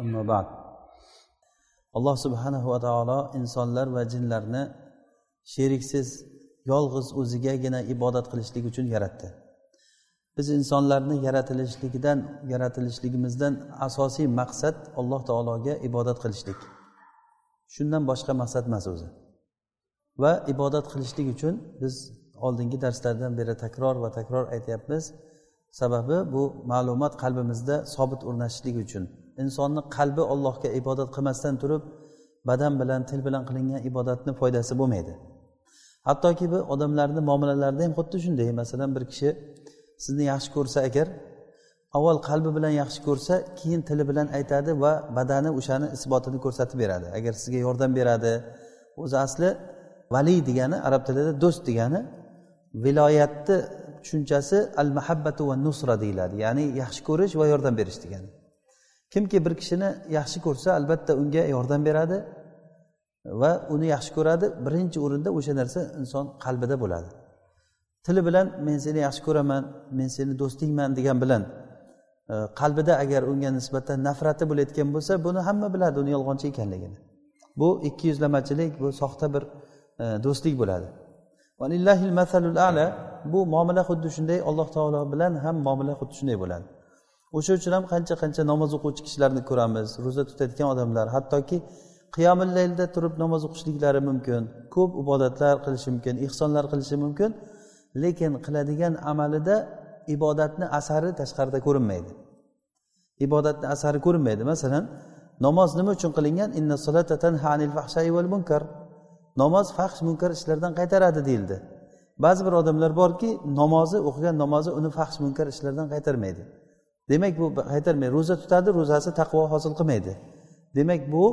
ammo ba'd. Alloh subhanahu va taolo insonlar va jinlarni sheriksiz yolg'iz o'zigagina ibodat qilishlik uchun yaratdi. Biz insonlarni yaratilishligidan yaratilishligimizdan asosiy maqsad alloh taologa ibodat qilishlik. Shundan boshqa maqsad emas o'zi. Va ibodat qilishlik uchun biz oldingi darslardan beri takror va takror aytyapmiz sababi bu ma'lumot qalbimizda sobit o'rnashishligi uchun. Insonni qalbi allohga ibodat qilmasdan turib badan bilan til bilan qilingan ibodatni foydasi bo'lmaydi. Hattoki bu odamlarni muomalalarida ham xuddi shunday masalan bir kishi sizni yaxshi ko'rsa agar avval qalbi bilan yaxshi ko'rsa keyin tili bilan aytadi va badani o'shani isbotini ko'rsatib beradi. Agar sizga yordam beradi o'zi asli valiy degani arab tilida do'st degani viloyatni tushunchasi al mahabbatu va nusra deyiladi. Ya'ni yaxshi ko'rish va yordam berish degani. Kimki bir kishini yaxshi ko'rsa albatta unga yordam beradi va uni yaxshi ko'radi. Birinchi o'rinda o'sha narsa inson qalbida bo'ladi. Tili bilan men seni yaxshi ko'raman men seni do'stingman degan bilan e, qalbida agar unga nisbatan nafrati bo'layotgan bo'lsa buni hamma biladi uni yolg'onchi ekanligini. Bu ikki yuzlamachilik bu soxta bir e, do'stlik bo'ladi. Ala bu muomala xuddi shunday alloh taolo bilan ham muomala xuddi shunday bo'ladi. O'sha uchun ham qancha qancha namoz o'quvchi kishilarni ko'ramiz ro'za tutayotgan odamlar. Hattoki qiyomil laylda turib namoz o'qishliklari mumkin ko'p ibodatlar qilishi mumkin ehsonlar qilishi mumkin lekin qiladigan amalida ibodatni asari tashqarida ko'rinmaydi. Ibodatni asari ko'rinmaydi. Masalan namoz nima uchun qilingan? Munkar. Namoz fahsh munkar ishlardan qaytaradi deyildi. Ba'zi bir odamlar borki namozi o'qigan namozi uni fahsh munkar ishlardan qaytarmaydi. Demak bu qaytarmay ro'za tutadi ro'zasi taqvo hosil qilmaydi. Demak bu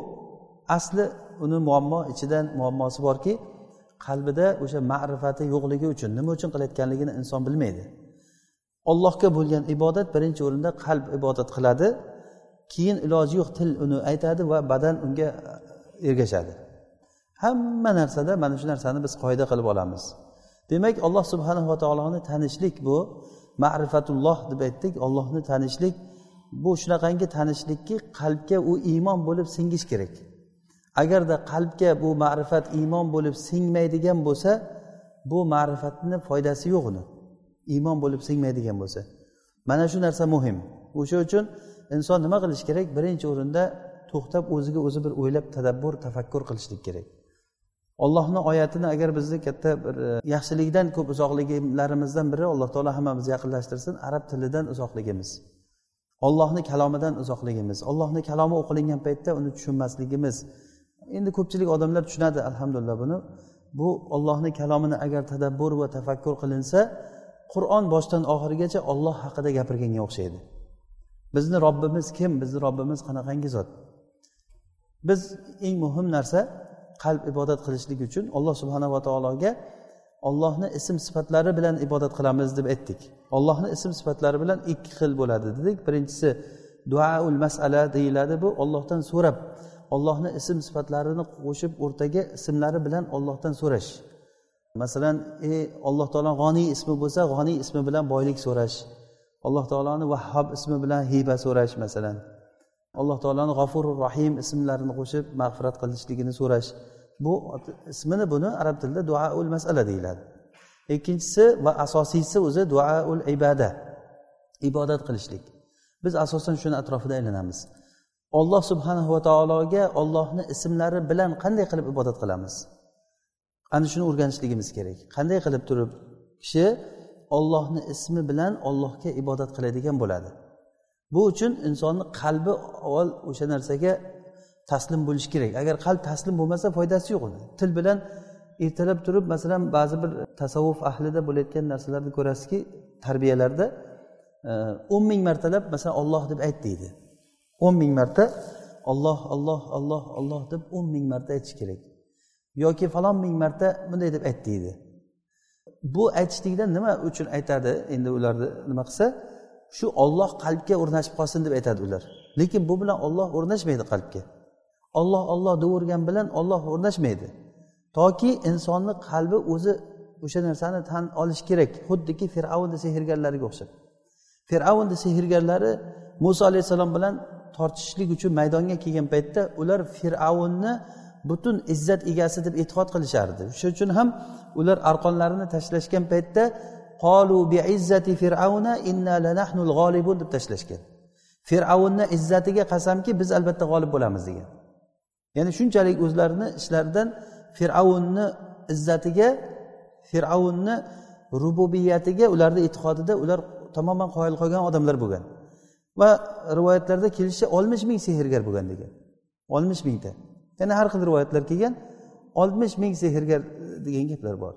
asli uni muammo ichidan muammosi borki qalbida o'sha ma'rifati yo'qligi uchun nima uchun qilayotganligini inson bilmaydi. Ollohga bo'lgan ibodat birinchi o'rinda qalb ibodat qiladi keyin iloji yo'q til uni aytadi va badan unga e, ergashadi. Hamma narsada mana shu narsani biz qoida qilib olamiz. Demak alloh subhanava taoloni tanishlik bu. Ma'rifatulloh deb aytdik ollohni tanishlik bu shunaqangi tanishlikki qalbga u iymon bo'lib singish kerak. Agarda qalbga bu ma'rifat iymon bo'lib singmaydigan bo'lsa bu ma'rifatni foydasi yo'q uni. Iymon bo'lib singmaydigan bo'lsa. Mana shu narsa muhim. O'sha uchun inson nima qilishi kerak? Birinchi o'rinda to'xtab o'ziga o'zi bir o'ylab tadabbur tafakkur qilishlik kerak. Ollohni oyatini agar bizni katta bir e, yaxshilikdan ko'p uzoqligilarimizdan biri alloh taolo hammamizni yaqinlashtirsin. Arab tilidan uzoqligimiz. Ollohni kalomidan uzoqligimiz. Ollohni kalomi o'qilingan paytda uni tushunmasligimiz. Endi ko'pchilik odamlar tushunadi alhamdulillah buni. Bu ollohni kalomini agar tadabbur va tafakkur qilinsa qur'on boshdan oxirigacha olloh haqida gapirganga o'xshaydi. Bizni robbimiz kim? Bizni robbimiz qanaqangi zot? Biz eng muhim narsa qalb ibodat qilishlik uchun alloh subhanava taologa ollohni ism sifatlari bilan ibodat qilamiz deb aytdik. Ollohni ism sifatlari bilan ikki xil bo'ladi dedik. Birinchisi duaul masala deyiladi bu. Ollohdan so'rab ollohni ism sifatlarini qo'shib o'rtaga ismlari bilan ollohdan so'rash. Masalan ey alloh taolo g'oniy ismi bo'lsa g'oniy ismi bilan boylik so'rash. Alloh taoloni vahhob ismi bilan hiba so'rash masalan. Alloh taoloni g'afurur rohim ismlarini qo'shib mag'firat qilishligini so'rash. Bu ismini buni arab tilida duaul masala deyiladi. Ikkinchisi va asosiysi o'zi duaul ibada ibodat qilishlik. Biz asosan shuni atrofida aylanamiz olloh subhanahu va taologa ollohni ismlari bilan qanday qilib ibodat qilamiz? Ana shuni o'rganishligimiz kerak. Qanday qilib turib kishi ollohni ismi bilan ollohga ibodat qiladigan bo'ladi? Bu uchun insonni qalbi avval o'sha narsaga taslim bo'lishi kerak. Agar qalb taslim bo'lmasa foydasi yo'q uni. Til bilan ertalab turib masalan ba'zi bir tasavvuf ahlida bo'layotgan narsalarni ko'rasizki tarbiyalarda e, o'n ming martalab masalan olloh deb ayt deydi. o'n ming marta olloh olloh olloh olloh deb o'n ming marta aytish kerak. Yoki falon ming marta bunday deb ayt deydi. Bu aytishlikdan nima uchun aytadi? Endi ularni nima qilsa? Shu olloh qalbga o'rnashib qolsin deb aytadi ular. Lekin bu bilan olloh o'rnashmaydi qalbga. Olloh olloh deyavergan bilan olloh o'rnashmaydi. Toki insonni qalbi o'zi o'sha narsani tan olishi kerak. Xuddiki fir'avnni sehrgarlariga o'xshab. Fir'avnni sehrgarlari muso alayhissalom bilan tortishishlik uchun maydonga kelgan paytda ular fir'avnni butun izzat egasi deb e'tiqod qilishardi. Shuning uchun ham ular arqonlarini tashlashgan paytda qolu bi izzati fir'avna inna lanahnul g'olibun deb tashlashgan. Fir'avnni izzatiga qasamki biz albatta g'olib bo'lamiz degan. Ya'ni shunchalik o'zlarini ishlaridan fir'avnni izzatiga fir'avnni rububiyatiga ularni e'tiqodida ular tamoman qoyil qolgan odamlar bo'lgan. Va rivoyatlarda kelishicha oltmish ming sehrgar bo'lgan degan. Oltmish mingta. Yana har xil rivoyatlar kelgan oltmish ming sehrgar degan gaplar bor.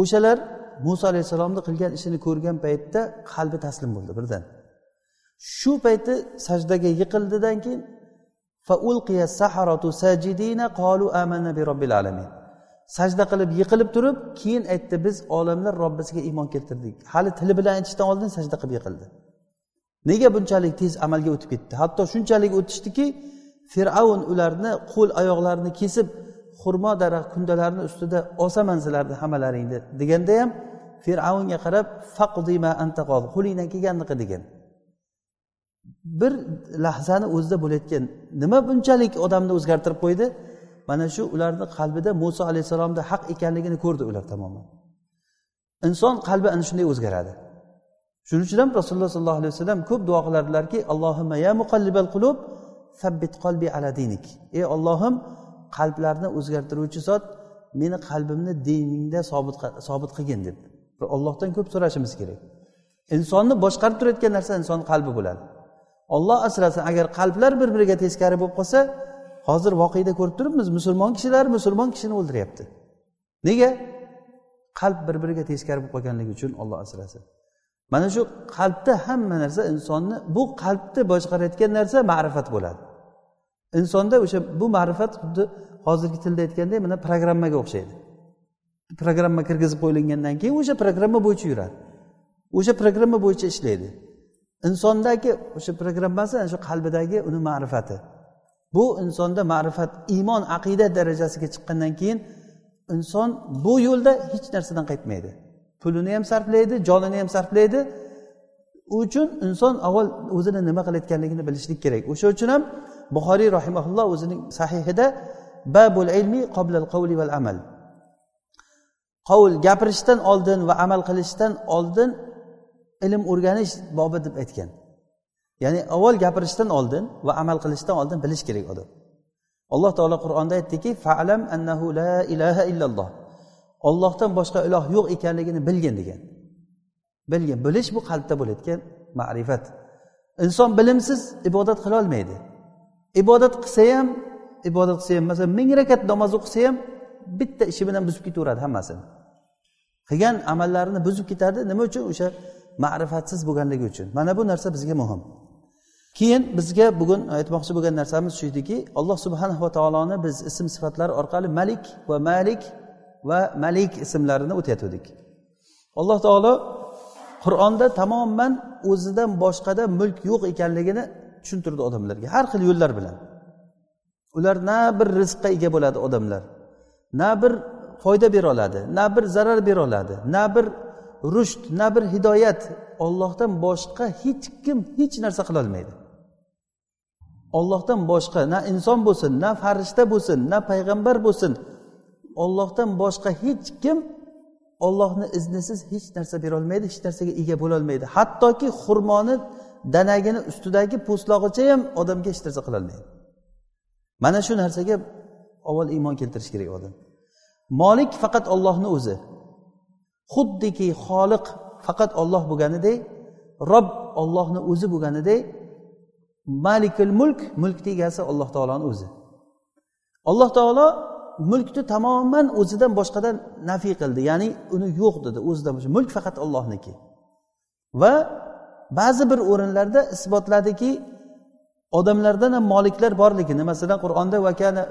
O'shalar muso alayhissalomni qilgan ishini ko'rgan paytda qalbi taslim bo'ldi birdan. Shu payti sajdaga yiqildidan keyin sajda qilib yiqilib turib keyin aytdi biz olamlar robbisiga iymon keltirdik. Hali tili bilan aytishdan oldin sajda qilib yiqildi. Nega bunchalik tez amalga o'tib ketdi? Hatto shunchalik o'tishdiki fir'avn ularni qo'l oyoqlarini kesib xurmo daraxt kundalarini ustida osaman sizlarni hammalaringni deganda ham fir'avnga qarab faqdima antaqol qo'lingdan kelganini qil degan. Bir lahzani o'zida bo'layotgan nima bunchalik odamni o'zgartirib qo'ydi? Mana shu ularni qalbida muso alayhissalomni haq ekanligini ko'rdi ular tamoman. Inson qalbi ana shunday o'zgaradi. Shuning uchun ham rasululloh sollallohu alayhi vasallam ko'p duo qilardilarki allohimma ya muqallibal qulub sabbit qalbi ala dinik. Ey ollohim qalblarni o'zgartiruvchi zot meni qalbimni diningda sobit sobit qilgin deb ollohdan ko'p so'rashimiz kerak. Insonni boshqarib turayotgan narsa inson qalbi bo'ladi. Olloh asrasin agar qalblar bir biriga teskari bo'lib qolsa hozir voqeda ko'rib turibmiz musulmon kishilar musulmon kishini o'ldiryapti. Nega? Qalb bir biriga teskari bo'lib qolganligi uchun olloh asrasin. Mana shu qalbda hamma narsa insonni bu qalbni boshqarayotgan narsa ma'rifat bo'ladi. Insonda o'sha bu ma'rifat xuddi hozirgi tilda aytganda mana programmaga o'xshaydi. Programma kirgizib qo'yilgandan keyin o'sha programma bo'yicha yuradi. O'sha programma bo'yicha ishlaydi. Insondagi o'sha programmasi ana shu qalbidagi uni ma'rifati. Bu insonda ma'rifat iymon aqida darajasiga chiqqandan keyin inson bu yo'lda hech narsadan qaytmaydi. Pulini ham sarflaydi jonini ham sarflaydi. U uchun inson avval o'zini nima qilayotganligini bilishlik kerak. O'sha uchun ham buxoriy rahimaulloh o'zining sahihida babul ilmi qoblal qavli val amal qovul gapirishdan oldin va amal qilishdan oldin ilm o'rganish bobi deb aytgan. Ya'ni avval gapirishdan oldin va amal qilishdan oldin bilish kerak odam. Alloh taolo qur'onda aytdiki falam annahu la ilaha illalloh ollohdan boshqa iloh yo'q ekanligini bilgin degan. Bilgin bilish bu qalbda bo'layotgan ma'rifat. Inson bilimsiz ibodat qilolmaydi. Ibodat qilsa ham ibodat qilsa ham masalan ming rakat namoz o'qisa ham bitta ishi bilan buzib ketaveradi hammasini qilgan amallarini buzib ketadi. Nima uchun? O'sha ma'rifatsiz bo'lganligi uchun. Mana bu narsa bizga muhim. Keyin bizga bugun aytmoqchi bo'lgan narsamiz shu ediki alloh subhanava taoloni biz ism sifatlari orqali malik va malik va malik ismlarini o'tayotgandik. Alloh taolo qur'onda tamoman o'zidan boshqada mulk yo'q ekanligini tushuntirdi odamlarga. Har xil yo'llar bilan. Ular na bir rizqqa ega bo'ladi odamlar. Na bir foyda bera oladi na bir zarar bera oladi na bir rusht na bir hidoyat ollohdan boshqa hech kim hech narsa qilolmaydi ollohdan boshqa na inson bo'lsin na farishta bo'lsin na payg'ambar bo'lsin ollohdan boshqa hech kim ollohni iznisiz hech narsa berolmaydi hech narsaga ega bo'lolmaydi hattoki xurmoni danagini ustidagi po'stlog'icha ham odamga hech narsa qilolmaydi. Mana shu narsaga avval iymon keltirish kerak odam. Molik faqat ollohni o'zi. Xuddiki xoliq faqat olloh bo'lganidek rob ollohni o'zi bo'lganidek malikul mulk mulkni egasi alloh taoloni o'zi. Alloh taolo mulkni tamoman o'zidan boshqadan nafiy qildi ya'ni uni yo'q dedi o'zidan mulk faqat ollohniki va ba'zi bir o'rinlarda isbotladiki odamlardan ham moliklar borligini masalan qur'onda e,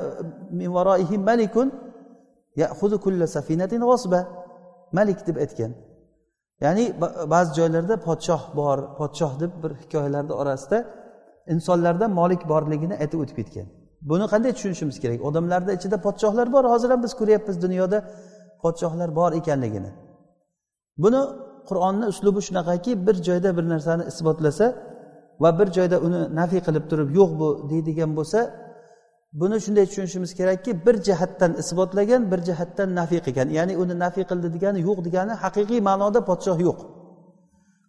malik deb aytgan. Ya'ni ba'zi joylarda podshoh bor podshoh deb bir hikoyalarni orasida insonlarda molik borligini aytib o'tib ketgan. Buni qanday tushunishimiz kerak? Odamlarni ichida podshohlar bor hozir ham biz ko'ryapmiz dunyoda podshohlar bor ekanligini. Buni qur'onni uslubi shunaqaki bir joyda bir narsani isbotlasa va bir joyda uni nafiy qilib turib yo'q bu deydigan bo'lsa buni shunday tushunishimiz kerakki bir jihatdan isbotlagan bir jihatdan nafiy qilgan. Ya'ni uni nafiy qildi degani yo'q degani haqiqiy ma'noda podshoh yo'q.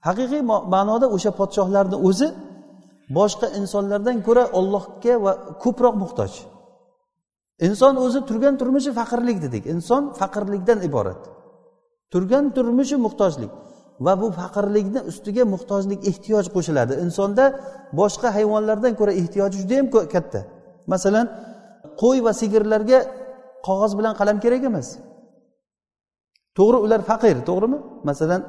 Haqiqiy ma'noda o'sha podshohlarni o'zi boshqa insonlardan ko'ra ollohga va ko'proq muhtoj. Inson o'zi turgan turmushi faqirlik dedik inson faqirlikdan iborat. Turgan turmushi muhtojlik. Va bu faqirlikni ustiga muhtojlik ehtiyoj qo'shiladi. Insonda boshqa hayvonlardan ko'ra ehtiyoji juda yam katta. Masalan qo'y va sigirlarga qog'oz bilan qalam kerak emas. To'g'ri ular faqir to'g'rimi? Masalan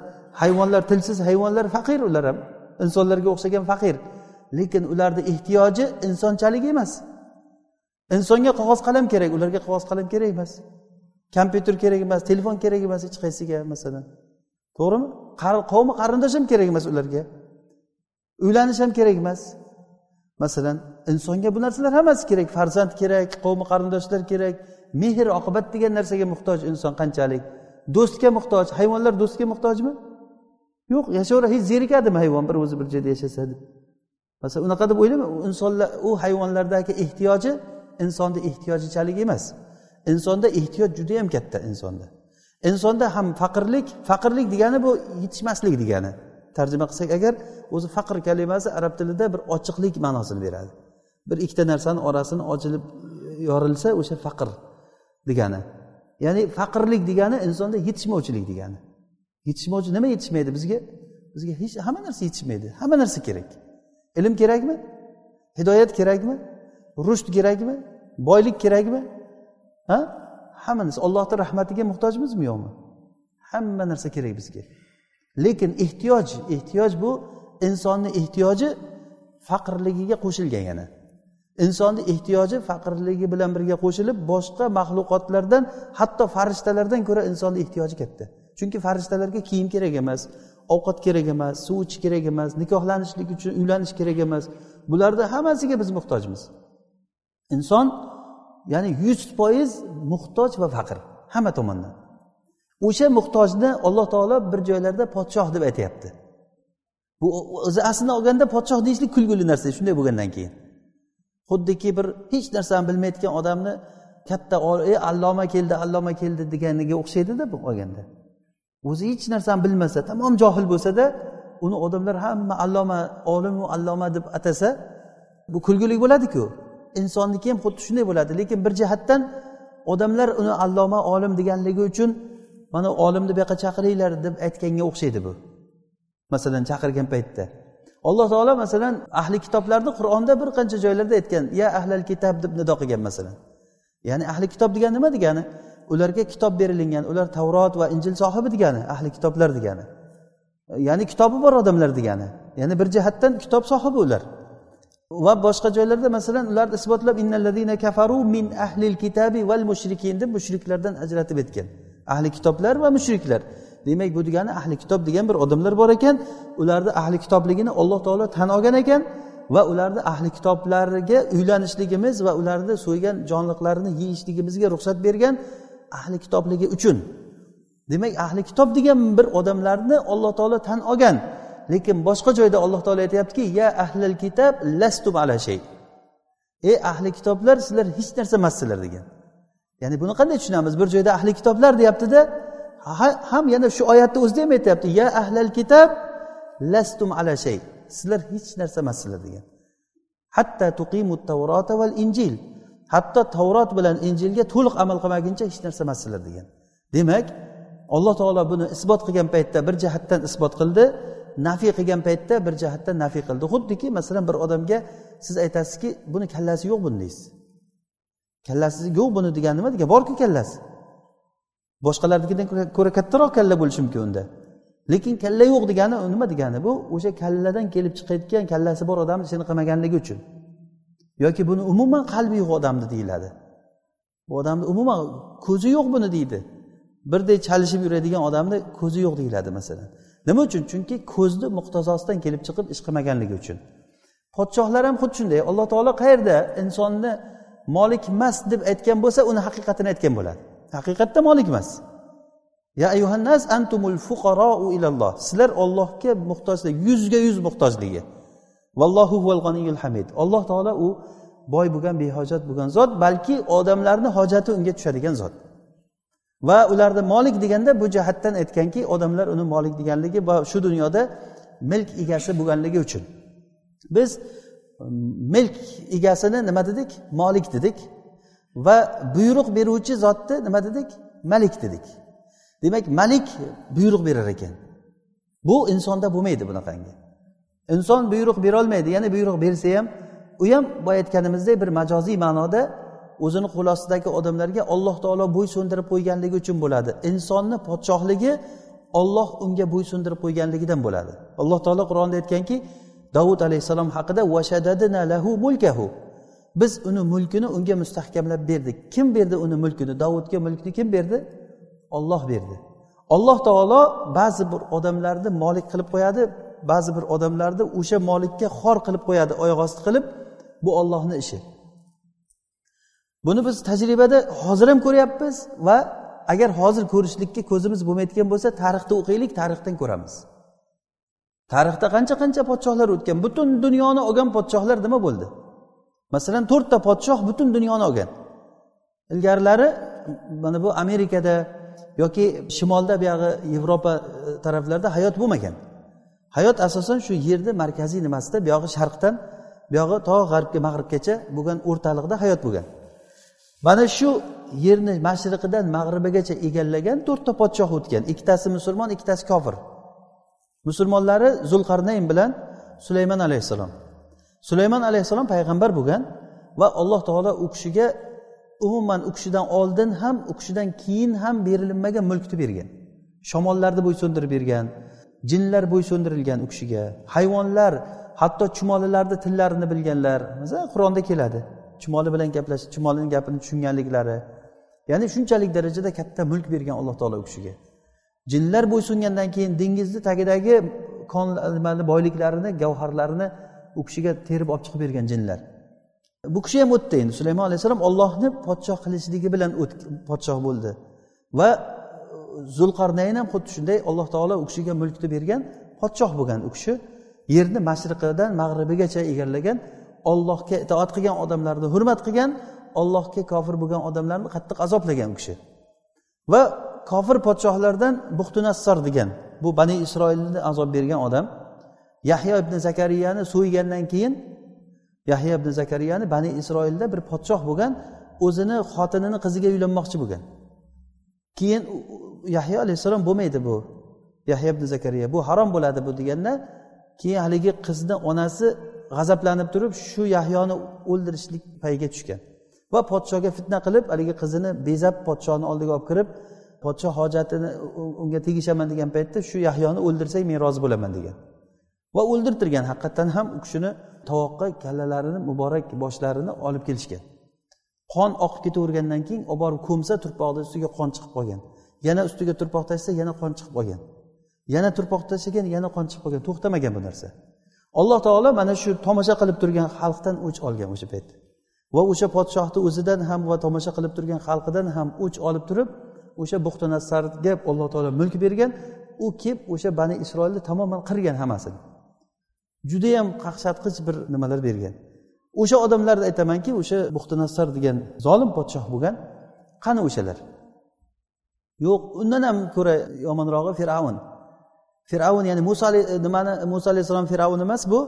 hayvonlar tilsiz hayvonlar faqir ular ham insonlarga o'xshagan faqir. Lekin ularni ehtiyoji insonchalik emas. Insonga qog'oz qalam kerak ularga qog'oz qalam kerak emas. Kompyuter kerak emas telefon kerak emas hech qaysiga masalan. To'g'rimi? Qavmi qarindosh ham kerak emas ularga. Uylanish ham kerak emas. Masalan insonga bu narsalar hammasi kerak. Farzand kerak qavmi qarindoshlar kerak. Mehr oqibat degan narsaga muhtoj inson qanchalik? Do'stga muhtoj hayvonlar do'stga muhtojmi? Yo'q yashayveradi hech zerikadimi hayvon bir o'zi bir joyda yashasa deb? Masalan unaqa deb o'ylama insonlar u hayvonlardagi ehtiyoji insonni ehtiyojichalik emas. Insonda ehtiyoj judayam katta insonda. Insonda ham faqirlik faqirlik degani bu yetishmaslik degani. Tarjima qilsak agar o'zi faqr kalimasi arab tilida bir ochiqlik ma'nosini beradi. Bir ikkita narsani orasini ochilib yorilsa o'sha faqr degani. Ya'ni faqirlik degani insonda yetishmovchilik degani. Yetishmovchi nima yetishmaydi bizga? Bizga hech hamma narsa yetishmaydi. Hamma narsa kerak. Ilm kerakmi? Hidoyat kerakmi? Rushd kerakmi? Boylik kerakmi? Ha? Hamma narsa ollohni rahmatiga muhtojmizmi yo'qmi hamma narsa kerak bizga. Lekin ehtiyoj ehtiyoj bu insonni ehtiyoji faqrligiga qo'shilgan yana. Insonni ehtiyoji faqirligi bilan birga qo'shilib boshqa maxluqotlardan hatto farishtalardan ko'ra insonni ehtiyoji katta. Chunki farishtalarga kiyim kerak emas ovqat kerak emas suv ichish kerak emas nikohlanishlik uchun uylanish kerak emas. Bularni hammasiga biz muhtojmiz. Inson ya'ni yuz foiz muhtoj va faqir hamma tomondan. O'sha muhtojni alloh taolo bir joylarda podshoh deb aytyapti. Bu o'zi aslini olganda podshoh deyishlik kulgili narsa shunday bo'lgandan keyin. Xuddiki bir hech narsani bilmayotgan odamni katta ey alloma keldi alloma keldi deganiga o'xshaydida bu olganda. O'zi hech narsani bilmasa tamom johil bo'lsada uni odamlar hamma alloma olimu alloma deb atasa bu kulgili bo'ladiku. Insonniki ham xuddi shunday bo'ladi. Lekin bir jihatdan odamlar uni alloma olim deganligi uchun mana olimni bu yoqqa chaqiringlar deb aytganga o'xshaydi bu. Masalan chaqirgan paytda. Alloh taolo masalan ahli kitoblarni qur'onda bir qancha joylarda aytgan ya ahlal kitob deb nido qilgan masalan. Ya'ni ahli kitob degani nima degani? Ularga kitob berilingan ular tavrot va injil sohibi degani ahli kitoblar degani. Ya'ni kitobi bor odamlar degani. Ya'ni bir jihatdan kitob sohibi ular. Va boshqa joylarda masalan ularni isbotlab innallazina kafaru min ahlil kitabi val mushrikin deb mushriklardan ajratib aytgan ahli kitoblar va mushriklar. Demak bu degani ahli kitob degan bir odamlar bor ekan. Ularni ahli kitobligini alloh taolo tan olgan ekan va ularni ahli kitoblarga uylanishligimiz va ularni so'ygan jonliqlarini yeyishligimizga ruxsat bergan ahli kitobligi uchun. Demak ahli kitob degan bir odamlarni alloh taolo tan olgan. Lekin boshqa joyda alloh taolo aytyaptiki ya ahlil kitob lastum ala shay. Ey ahli kitoblar sizlar hech narsa emassizlar degan. Ya'ni buni qanday tushunamiz? Bir joyda ahli kitoblar deyaptida ham yana shu oyatni o'zida ham aytyapti. Ya ahlal kitob lastum ala shay. Sizlar hech narsa emassizlar degan. Hatta tuqimut tavrota val injil. Hatto tavrot bilan injilga to'liq amal qilmaguncha hech narsa emassizlar degan. Demak alloh taolo buni isbot qilgan paytda bir jihatdan isbot qildi. Nafiy qilgan paytda bir jihatdan nafiy qildi. Xuddiki masalan bir odamga siz aytasizki buni kallasi yo'q buni deysiz. Kallasi yo'q buni degani nima degani borku kallasi. Boshqalarnikidan ko'ra kattaroq kalla bo'lishi mumkin unda. Lekin kalla yo'q degani nima degani? Bu o'sha kalladan kelib chiqayotgan kallasi bor odamni qilmaganligi uchun. Yoki buni umuman qalbi yo'q odamni deyiladi. Bu odamni umuman ko'zi yo'q buni deydi. Birday chalishib yuradigan odamni ko'zi yo'q deyiladi masalan. Nima uchun? Chunki ko'zni muqtazosidan kelib chiqib ish qilmaganligi uchun. Podshohlar ham xuddi shunday. Alloh taolo qayerda insonni molik emas deb aytgan bo'lsa uni haqiqatini aytgan bo'ladi. Haqiqatda molik emas. Ya ayuhannas antumul fuqarou ilalloh. Sizlar ollohga muhtojlik yuzga yuz muhtojligi. Vallohu g'aniyul hamid. Alloh taolo u boy bo'lgan behojat bo'lgan zot balki odamlarni hojati unga tushadigan zot. Va ularni molik deganda bu jihatdan aytganki odamlar uni molik deganligi va shu dunyoda milk egasi bo'lganligi uchun. Biz milk egasini nima dedik? Molik dedik. Va buyruq beruvchi zotni nima dedik? Malik dedik. Demak malik buyruq berar ekan. Bu insonda bo'lmaydi bunaqangi. Inson buyruq berolmaydi yana buyruq bersa ham u ham boya aytganimizdek bir majoziy ma'noda o'zini qo'l ostidagi odamlarga alloh taolo bo'ysundirib qo'yganligi uchun bo'ladi. Insonni podshohligi olloh unga bo'ysundirib qo'yganligidan bo'ladi. Alloh taolo qur'onda aytganki davud alayhissalom haqida lahu mulkahu. Biz uni mulkini unga mustahkamlab berdik. Kim berdi uni mulkini? Davudga mulkni kim berdi? Olloh berdi. Alloh taolo ba'zi bir odamlarni molik qilib qo'yadi ba'zi bir odamlarni o'sha molikka xor qilib qo'yadi oyoq osti qilib. Bu ollohni ishi. Buni biz tajribada hozir ham ko'ryapmiz va agar hozir ko'rishlikka ko'zimiz bo'lmayotgan bo'lsa tarixni o'qiylik tarixdan ko'ramiz. Tarixda qancha qancha podshohlar o'tgan butun dunyoni olgan podshohlar nima bo'ldi? Masalan to'rtta podshoh butun dunyoni olgan ilgarilari mana bu amerikada yoki shimolda buyog'i yevropa e, taraflarida hayot bo'lmagan. Hayot asosan shu yerni markaziy nimasida buyog'i sharqdan buyog'i to g'arbga mag'ribgacha bo'lgan o'rtalig'ida hayot bo'lgan. Mana shu yerni mashriqidan mag'ribigacha egallagan to'rtta podshoh o'tgan. Ikkitasi musulmon ikkitasi kofir. Musulmonlari zulqarnayn bilan sulaymon alayhissalom. Sulaymon alayhissalom payg'ambar bo'lgan va alloh taolo u kishiga umuman u kishidan oldin ham u kishidan keyin ham berilinmagan mulkni bergan. Shamollarni bo'ysundirib bergan jinlar bo'ysundirilgan u kishiga. Hayvonlar hatto chumolilarni tillarini bilganlar. Masalan qur'onda keladi. Chumoli bilan gaplashib chumolini gapini tushunganliklari ya'ni shunchalik darajada katta mulk bergan alloh taolo u kishiga. Jinlar bo'ysungandan keyin dengizni tagidagi nimani boyliklarini gavharlarini u kishiga terib olib chiqib bergan jinlar. Bu kishi ham o'tdi endi. Sulaymon alayhissalom ollohni podshoh qilishligi bilan podshoh bo'ldi. Va zulqarnayn ham xuddi shunday alloh taolo u kishiga mulkni bergan podshoh bo'lgan u kishi. Yerni mashriqidan mag'ribigacha egallagan ollohga itoat qilgan odamlarni hurmat qilgan ollohga kofir bo'lgan odamlarni qattiq azoblagan u kishi. Va kofir podshohlardan buxtunassor degan bu bani isroilni azob bergan odam. Yahyo ibn zakariyani so'ygandan keyin yahyo ibn zakariyani bani isroilda bir podshoh bo'lgan o'zini xotinini qiziga uylanmoqchi bo'lgan. Keyin yahyo alayhissalom bo'lmaydi bu. Yahyo ibn zakariya bu harom bo'ladi bu deganda keyin haligi qizni onasi g'azablanib turib shu yahyoni o'ldirishlik payiga tushgan. Va podshoga fitna qilib haligi qizini bezab podshoni oldiga olib kirib podsho hojatini unga tegishaman degan paytda shu yahyoni o'ldirsang men rozi bo'laman degan. Va o'ldirtirgan haqiqatdan ham u kishini tovoqqa kallalarini muborak boshlarini olib kelishgan. Qon oqib ketavergandan keyin olib borib ko'msa turpoqni ustiga qon chiqib qolgan. Yana ustiga turpoq tashlasa yana qon chiqib qolgan. Yana turpoq tashlagan yana qon chiqib qolgan. To'xtamagan bu narsa. Alloh taolo mana shu tomosha qilib turgan xalqdan o'ch olgan o'sha payt. Va o'sha podshohni o'zidan ham va tomosha qilib turgan xalqidan ham o'ch olib turib o'sha buxtinassarga alloh taolo mulk bergan. U kelib o'sha bani isroilni tamoman qirgan hammasini. Judayam qaqshatqich bir nimalar bergan. O'sha odamlarni aytamanki o'sha buxtinassar degan zolim podshoh bo'lgan. Qani o'shalar? Yo'q undan ham ko'ra yomonrog'i fir'avn. Fir'avn ya'ni muso nimani muso alayhissalom fir'avn emas bu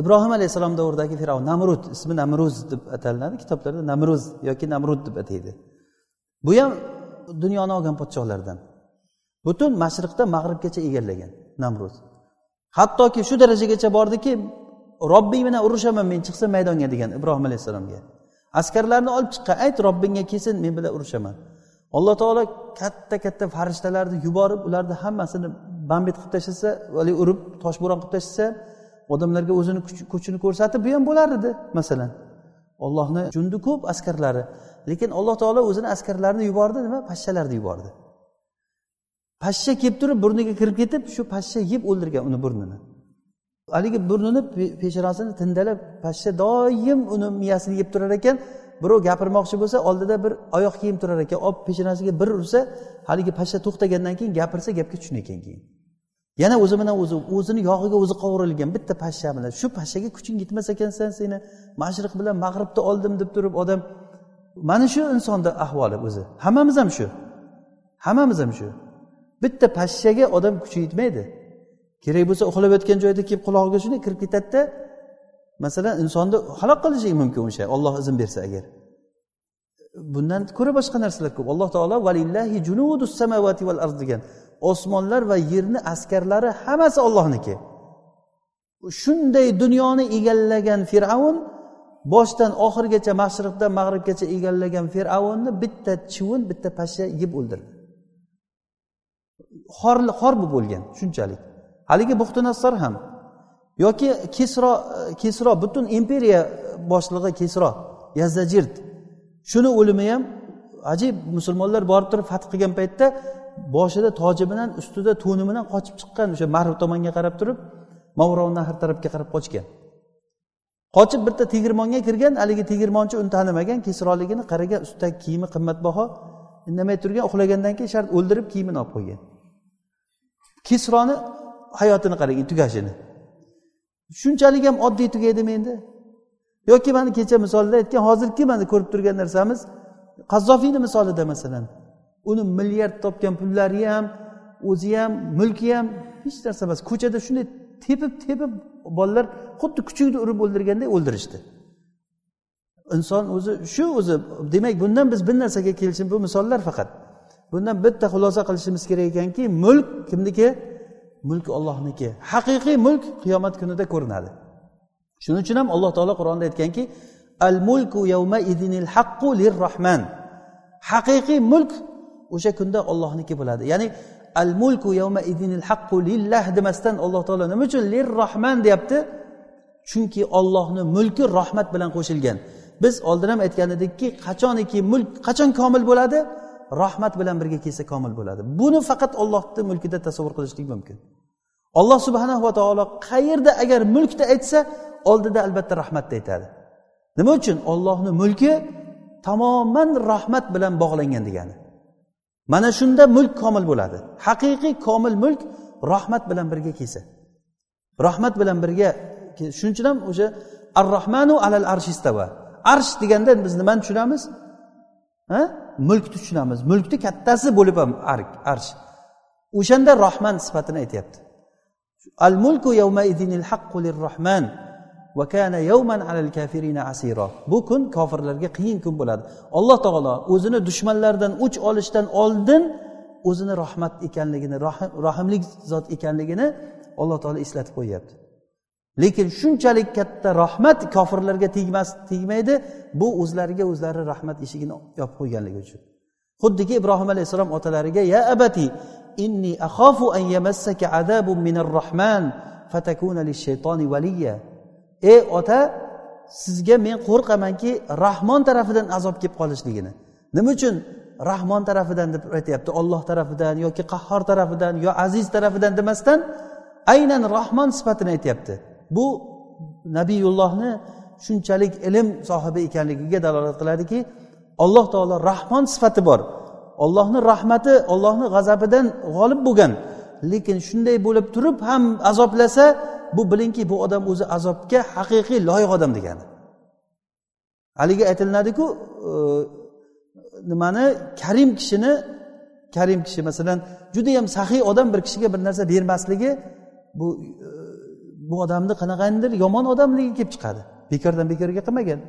ibrohim alayhissalom davridagi fir'avn namrud ismi namruz deb atalinadi kitoblarda namruz yoki namrud deb ataydi. Bu ham dunyoni olgan podshohlardan. Butun mashriqdan mag'ribgacha egallagan namruz. Hattoki shu darajagacha bordiki robbing bilan urushaman men chiqsam maydonga degan ibrohim alayhissalomga. Askarlarni olib chiqqan ayt robbingga kelsin men bilan urushaman. Alloh taolo katta katta farishtalarni yuborib ularni hammasini bambit qilib tashlasa haligi urib toshbo'ron qilib tashlasa odamlarga o'zini kuchini ko'rsatib bu ham bo'lar edi masalan. Ollohni jundi ko'p askarlari. Lekin alloh taolo o'zini askarlarini yubordi nima? Pashshalarni yubordi. Pashsha kelib turib burniga kirib ketib shu pashsha yeb o'ldirgan uni burnini. Haligi burnini peshonasini tindalab pashsha doim uni miyasini yeb turar ekan. Birov gapirmoqchi bo'lsa oldida bir oyoq kiyim turar ekan. Olib peshonasiga bir ursa haligi pashsha to'xtagandan keyin gapirsa gapga tushun ekan keyin. Yana o'zi bilan o'zi o'zini yog'iga o'zi qovurilgan bitta pashsha bilan shu pashshaga kuching yetmas ekansan seni mashriq bilan mag'ribni oldim deb turib odam mana shu insonni ahvoli o'zi. Hammamiz ham shu. Hammamiz ham shu. Bitta pashshaga odam kuchi yetmaydi. Kerak bo'lsa uxlab yotgan joyda kelib qulog'iga shunday kirib ketadida masalan insonni halok qilishi mumkin o'sha olloh izn bersa agar. Bundan ko'ra boshqa narsalar ko'p. Alloh taolo valillahi junudus samavati val arz degan osmonlar va yerni askarlari hammasi ollohniki shunday dunyoni egallagan fir'avn boshdan oxirigacha mashriqdan mag'ribgacha egallagan fir'avnni bitta chivin bitta pashsha yeb o'ldirdi. Xor xor bo'lib o'lgan shunchalik. Haligi buxtinassor ham yoki kesro kesro butun imperiya boshlig'i kesro yazdajirt shuni o'limi ham ajib musulmonlar borib turib fath qilgan paytda boshida toji bilan ustida to'ni bilan qochib chiqqan o'sha marv tomonga qarab turib mavrov nahr tarafga qarab qochgan. Qochib bitta tegirmonga kirgan haligi tegirmonchi uni tanimagan kesroligini qaragan ustidagi kiyimi qimmatbaho indamay turgan uxlagandan keyin shart o'ldirib kiyimini olib qo'ygan. Kesroni hayotini qarang tugashini. Shunchalik ham oddiy tugaydimi endi? Yoki mana kecha misolida aytgan hozirgi mana ko'rib turgan narsamiz qazzofiyni misolida masalan. Uni milliard topgan pullari ham o'zi ham mulki ham hech narsa emas. Ko'chada shunday tepib tepib bolalar xuddi kuchukni urib o'ldirganday o'ldirishdi. Inson o'zi shu o'zi demak bundan biz bir narsaga kelishim bu misollar faqat. Bundan bitta xulosa qilishimiz kerak ekanki mulk kimniki? Mulk ollohniki haqiqiy mulk qiyomat kunida ko'rinadi. Shuning uchun ham alloh taolo qur'onda aytganki al mulku yawma idinil haqqu lirrohman haqiqiy mulk o'sha kunda ollohniki bo'ladi. Ya'ni al mulku yawma idinil haqqu lillah demasdan alloh taolo nima uchun lir rohman deyapti? Chunki ollohni mulki rahmat bilan qo'shilgan. Biz oldin ham aytgan edikki qachoniki mulk qachon komil bo'ladi? Rahmat bilan birga kelsa komil bo'ladi. Buni faqat ollohni mulkida tasavvur qilishlik mumkin. Alloh subhanahu va taolo qayerda agar mulkda aytsa oldida albatta rahmatni aytadi. Nima uchun? Ollohni mulki tamoman rahmat bilan bog'langan degani. Mana shunda mulk komil bo'ladi. Haqiqiy komil mulk rahmat bilan birga kelsa. Rahmat bilan birga shuning uchun ham o'sha ar rohmanu alal arshistava arsh deganda biz nimani tushunamiz? Ha? Mulkni tushunamiz. Mulkni kattasi bo'lib ham arsh. O'shanda rohman sifatini aytyapti. Al mulku yawma idinil haqqu lirrohman va yawman alal kafirina asira bu kun kofirlarga qiyin kun bo'ladi. Alloh taolo o'zini dushmanlaridan o'ch olishdan oldin o'zini rahmat ekanligini rahimlik zot ekanligini alloh taolo eslatib qo'yyapti. Lekin shunchalik katta rahmat kofirlarga tegmas tegmaydi bu o'zlariga o'zlari rahmat eshigini yopib qo'yganligi uchun. Xuddiki ibrohim alayhissalom otalariga ya abati inni akhafu an yamassaka azabun minar rahman fatakuna lishaytoni valiya ey ota sizga men qo'rqamanki rahmon tarafidan azob kelib qolishligini. Nima uchun rahmon tarafidan deb aytyapti? Olloh tarafidan yoki qahhor tarafidan yo aziz tarafidan demasdan aynan rahmon sifatini aytyapti. Bu nabiyullohni shunchalik ilm sohibi ekanligiga dalolat qiladiki alloh taolo rahmon sifati bor. Ollohni rahmati ollohni g'azabidan g'olib bo'lgan. Lekin shunday bo'lib turib ham azoblasa bu bilingki bu odam o'zi azobga haqiqiy loyiq odam degani. Haligi aytilinadiku e, nimani? Karim kishini karim kishi masalan judayam saxiy odam bir kishiga bir narsa bermasligi bu e, bu odamni qanaqandir yomon odamligi kelib chiqadi. Bekordan bekorga qilmagan.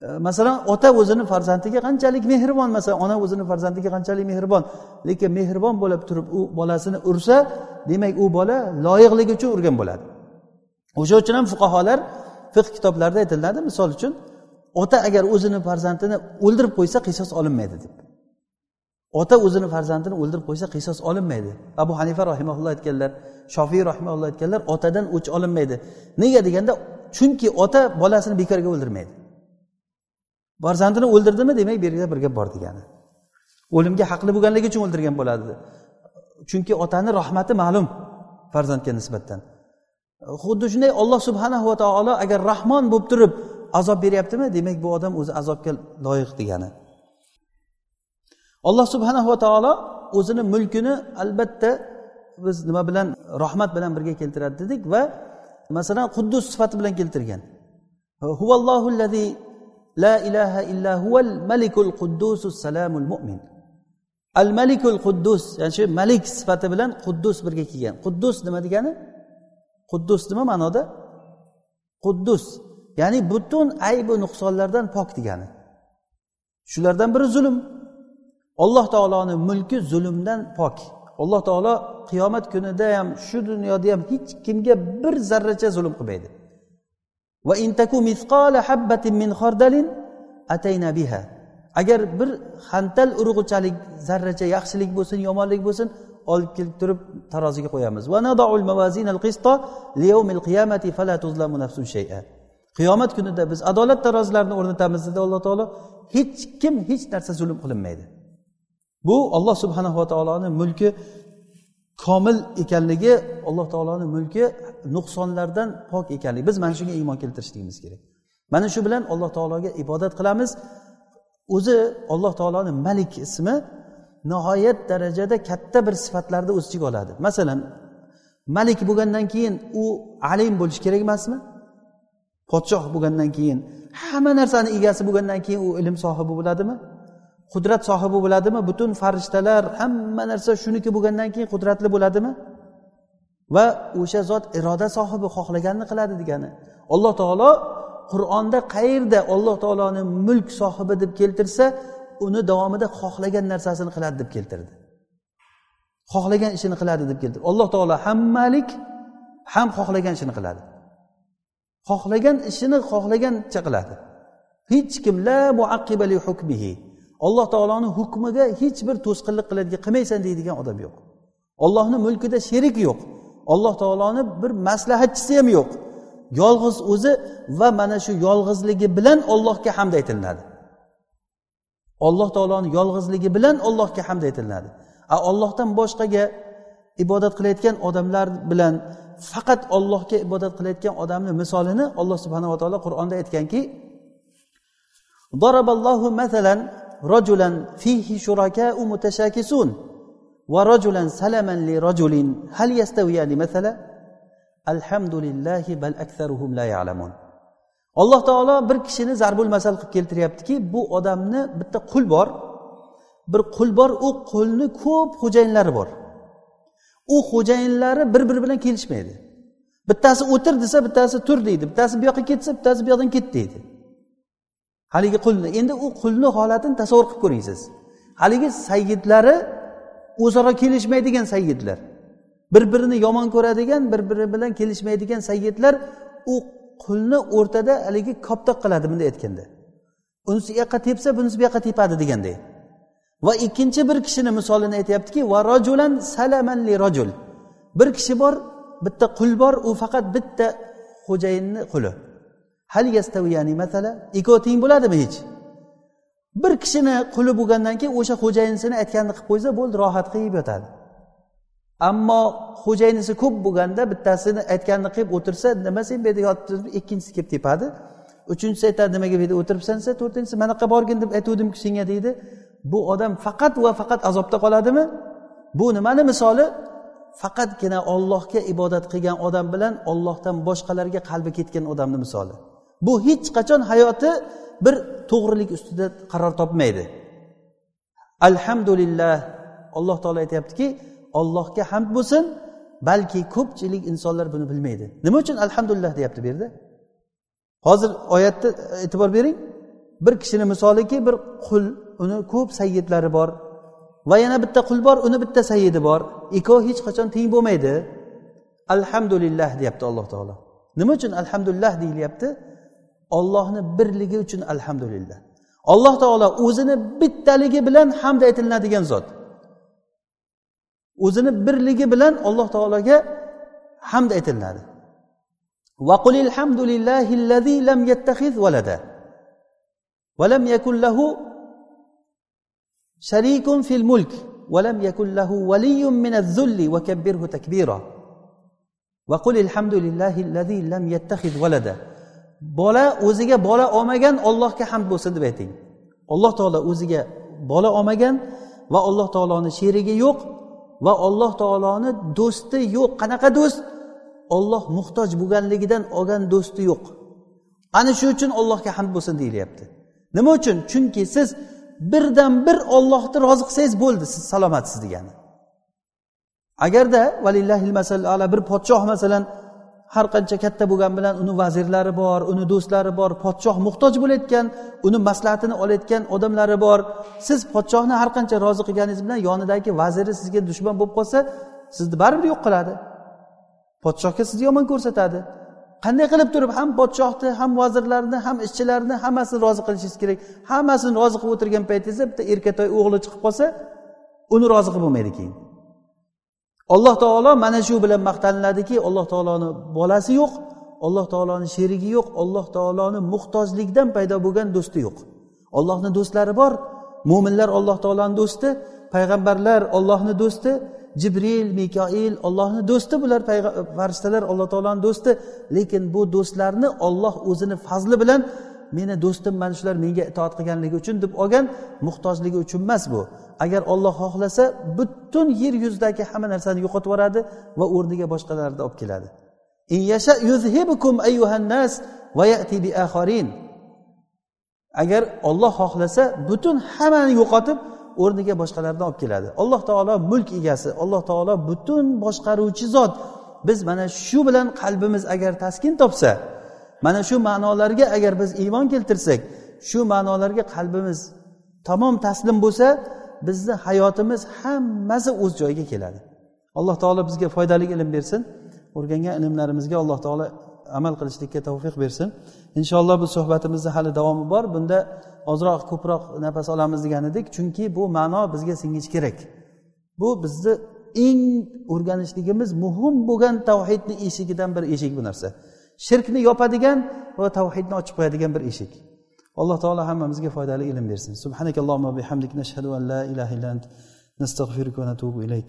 Masalan ota o'zini farzandiga qanchalik mehribon? Masalan ona o'zini farzandiga qanchalik mehribon? Lekin mehribon bo'lib turib u bolasini ursa demak u bola loyiqligi uchun urgan bo'ladi. O'sha uchun ham fuqarolar fiq kitoblarida aytiladi misol uchun ota agar o'zini farzandini o'ldirib qo'ysa qisos olinmaydi deb. Ota o'zini farzandini o'ldirib qo'ysa qisos olinmaydi. Abu hanifa rahimaulloh aytganlar shofiy rahimaulloh aytganlar otadan o'ch olinmaydi. Nega deganda chunki ota bolasini bekorga o'ldirmaydi. Farzandini o'ldirdimi demak bu yerda bir gap bor degani. O'limga haqli bo'lganligi uchun o'ldirgan bo'ladi. Chunki otani rahmati ma'lum farzandga nisbatan. Xuddi shunday olloh subhanahu va taolo agar rahmon bo'lib turib azob beryaptimi demak bu odam o'zi azobga loyiq degani. Alloh subhanahu va taolo o'zini mulkini albatta biz nima bilan rahmat bilan birga keltiradi dedik va masalan quddus sifati bilan keltirgan. Huvallohu la ilaha illa huval malikul quddusus salamul mo'min al malikul quddus ya'ni shu malik sifati bilan quddus birga kelgan. Quddus nima degani? Quddus nima ma'noda? Quddus. Ya'ni butun aybu nuqsonlardan pok degani. Shulardan biri zulm. Alloh taoloni mulki zulmdan pok. Alloh taolo qiyomat kunida ham shu dunyoda ham hech kimga bir zarracha zulm qilmaydi. Va intaku misqola habbatin min xordalin atayna biha. Agar bir hantal urug'ichalik zarracha yaxshilik bo'lsin yomonlik bo'lsin olib kelib turib taroziga qo'yamiz. Qiyomat kunida biz adolat tarozilarini o'rnatamiz dedi alloh taolo. Hech kim hech narsa zulm qilinmaydi. Bu olloh subhanava taoloni mulki komil ekanligi alloh taoloni mulki nuqsonlardan pok ekanligi biz mana shunga iymon keltirishligimiz kerak. Mana shu bilan alloh taologa ibodat qilamiz. O'zi alloh taoloni malik ismi nihoyat darajada katta bir sifatlarni o'z ichiga oladi. Masalan malik bo'lgandan keyin u alim bo'lishi kerak emasmi? Podshoh bo'lgandan keyin hamma narsani egasi bo'lgandan keyin u ilm sohibi bo'ladimi? Qudrat sohibi bo'ladimi? Butun farishtalar hamma narsa shuniki bo'lgandan keyin qudratli bo'ladimi? Va o'sha zot iroda sohibi xohlaganini qiladi degani. Alloh taolo qur'onda qayerda alloh taoloni mulk sohibi deb keltirsa uni davomida xohlagan narsasini qiladi deb keltirdi. Xohlagan ishini qiladi deb keltirdi. Alloh taolo ham malik ham xohlagan ishini qiladi. Xohlagan ishini xohlagancha qiladi. Hech kim la muaqibali hukmihi. Alloh taoloni hukmiga hech bir to'sqinlik qiladigan qilmaysan deydigan odam yo'q. Ollohni mulkida sherik yo'q. alloh taoloni bir maslahatchisi ham yo'q yolg'iz o'zi va mana shu yolg'izligi bilan ollohga hamd aytilinadi alloh taoloni yolg'izligi bilan ollohga hamd aytilinadi a ollohdan boshqaga ibodat qilayotgan odamlar bilan faqat ollohga ibodat qilayotgan odamni misolini alloh subhanava taolo qur'onda aytganki رجلا فيه شركاء متشاكسون ورجلا سلما لرجل هل يستويان مثلا الحمد لله بل أكثرهم لا يعلمون alloh taolo bir kishini zarbul masal qilib keltiryaptiki bu odamni bitta qul bor bir qul bor u qulni ko'p xo'jayinlari bor u xo'jayinlari bir biri bilan kelishmaydi bittasi o'tir desa bittasi tur deydi bittasi bu yoqqa ketsa bittasi bu yoqdan ket deydi haligi qulni endi u qulni holatini tasavvur qilib ko'ring siz haligi sayyidlari o'zaro kelishmaydigan sayyidlar. Bir birini yomon ko'radigan bir biri bilan kelishmaydigan sayyidlar u qulni o'rtada haligi koptok qiladi bunday aytganda. Unisi u yoqqa tepsa bunisi bu yoqqa tepadi deganday va ikkinchi bir kishini misolini aytyaptiki va rojulan salamanli rojul bir kishi bor bitta qul bor u faqat bitta xo'jayinni quli. Hal yastaviyani masala? Ikkovi teng bo'ladimi hech? Bir kishini quli bo'lgandan keyin o'sha xo'jayinisini aytganini qilib qo'ysa bo'ldi rohat qilib yotadi. Ammo xo'jayinisi ko'p bo'lganda bittasini aytganini qilib o'tirsa nima sen bu yerda yotibsan ikkinchisi kelib tepadi. Uchinchisi aytadi nimaga bu yerda o'tiribsan? Desa to'rtinchisi mana yoqqa borgin deb aytuvdimku senga deydi. Bu odam faqat va faqat azobda qoladimi? Bu nimani misoli? Faqatgina ollohga ibodat qilgan odam bilan ollohdan boshqalarga qalbi ketgan odamni misoli. Bu hech qachon hayoti bir to'g'rilik ustida qaror topmaydi. Alhamdulillah alloh taolo aytyaptiki ollohga hamd bo'lsin balki ko'pchilik insonlar buni bilmaydi. Nima uchun alhamdulillah deyapti bu yerda? Hozir oyatni e'tibor bering. Bir kishini misoliki bir qul uni ko'p sayyidlari bor. Va yana bitta qul bor uni bitta sayyidi bor. Ikkovi hech qachon teng bo'lmaydi. Alhamdulillah deyapti alloh taolo. Nima uchun alhamdulillah deyilyapti? ollohni birligi uchun alhamdulillah alloh taolo o'zini bittaligi bilan hamd aytilinadigan zot o'zini birligi bilan alloh taologa hamd aytilinadi ولم يكن له شريك في الملك ولم يكن له ولي من الذل وكبره تكبيرا وقل الحمد لله الذي لم يتخذ ولدا bola o'ziga bola olmagan ollohga hamd bo'lsin deb ayting. Alloh taolo o'ziga bola olmagan va alloh taoloni sherigi yo'q va alloh taoloni do'sti yo'q. Qanaqa do'st? Olloh muhtoj bo'lganligidan olgan do'sti yo'q. Ana shu uchun allohga hamd bo'lsin deyilyapti. Nima uchun? Chunki siz birdan bir ollohni rozi qilsangiz bo'ldi siz salomatsiz degani. Agarda valillahil ala bir podshoh masalan har qancha katta bo'lgani bilan uni vazirlari bor uni do'stlari bor podshoh muhtoj bo'layotgan uni maslahatini olayotgan odamlari bor. Siz podshohni har qancha rozi qilganingiz bilan yonidagi vaziri sizga dushman bo'lib qolsa sizni baribir yo'q qiladi. Podshohga sizni yomon ko'rsatadi. Qanday qilib turib ham podshohni ham vazirlarni ham ishchilarni hammasini rozi qilishingiz kerak? Hammasini rozi qilib o'tirgan paytingizda bitta erkatoy o'g'li chiqib qolsa uni rozi qilib bo'lmaydi keyin. Alloh taolo mana shu bilan maqtaniladiki alloh taoloni bolasi yo'q alloh taoloni sherigi yo'q alloh taoloni muhtojlikdan paydo bo'lgan do'sti yo'q. Ollohni do'stlari bor mo'minlar alloh taoloni do'sti payg'ambarlar ollohni do'sti jibril mikoil ollohni do'sti bular farishtalar alloh taoloni do'sti lekin bu do'stlarni olloh o'zini fazli bilan meni do'stim mana shular menga itoat qilganligi uchun deb olgan muhtojligi uchun emas bu. Agar olloh xohlasa butun yer yuzidagi hamma narsani yo'qotib yuboradi va o'rniga boshqalarni olib keladi. Agar olloh xohlasa butun hammani yo'qotib o'rniga boshqalarni olib keladi. Alloh taolo mulk egasi alloh taolo butun boshqaruvchi zot. Biz mana shu bilan qalbimiz agar taskin topsa mana shu ma'nolarga agar biz iymon keltirsak shu ma'nolarga qalbimiz tamom taslim bo'lsa bizni hayotimiz hammasi o'z joyiga keladi. Alloh taolo bizga foydali ilm bersin. O'rgangan ilmlarimizga alloh taolo amal qilishlikka tavfiq bersin. Inshaalloh bu suhbatimizni hali davomi bor. Bunda ozroq ko'proq nafas olamiz degan edik chunki bu ma'no bizga singishi kerak. Bu bizni eng o'rganishligimiz muhim bo'lgan tavhidni eshigidan bir eshik bu narsa. Shirkni yopadigan va tavhidni ochib qo'yadigan bir eshik. Alloh taolo hammamizga foydali ilm bersin subhanakallohumma bihamdik nashhadu an la ilaha illa ant nastag'firuka va natubu ilayk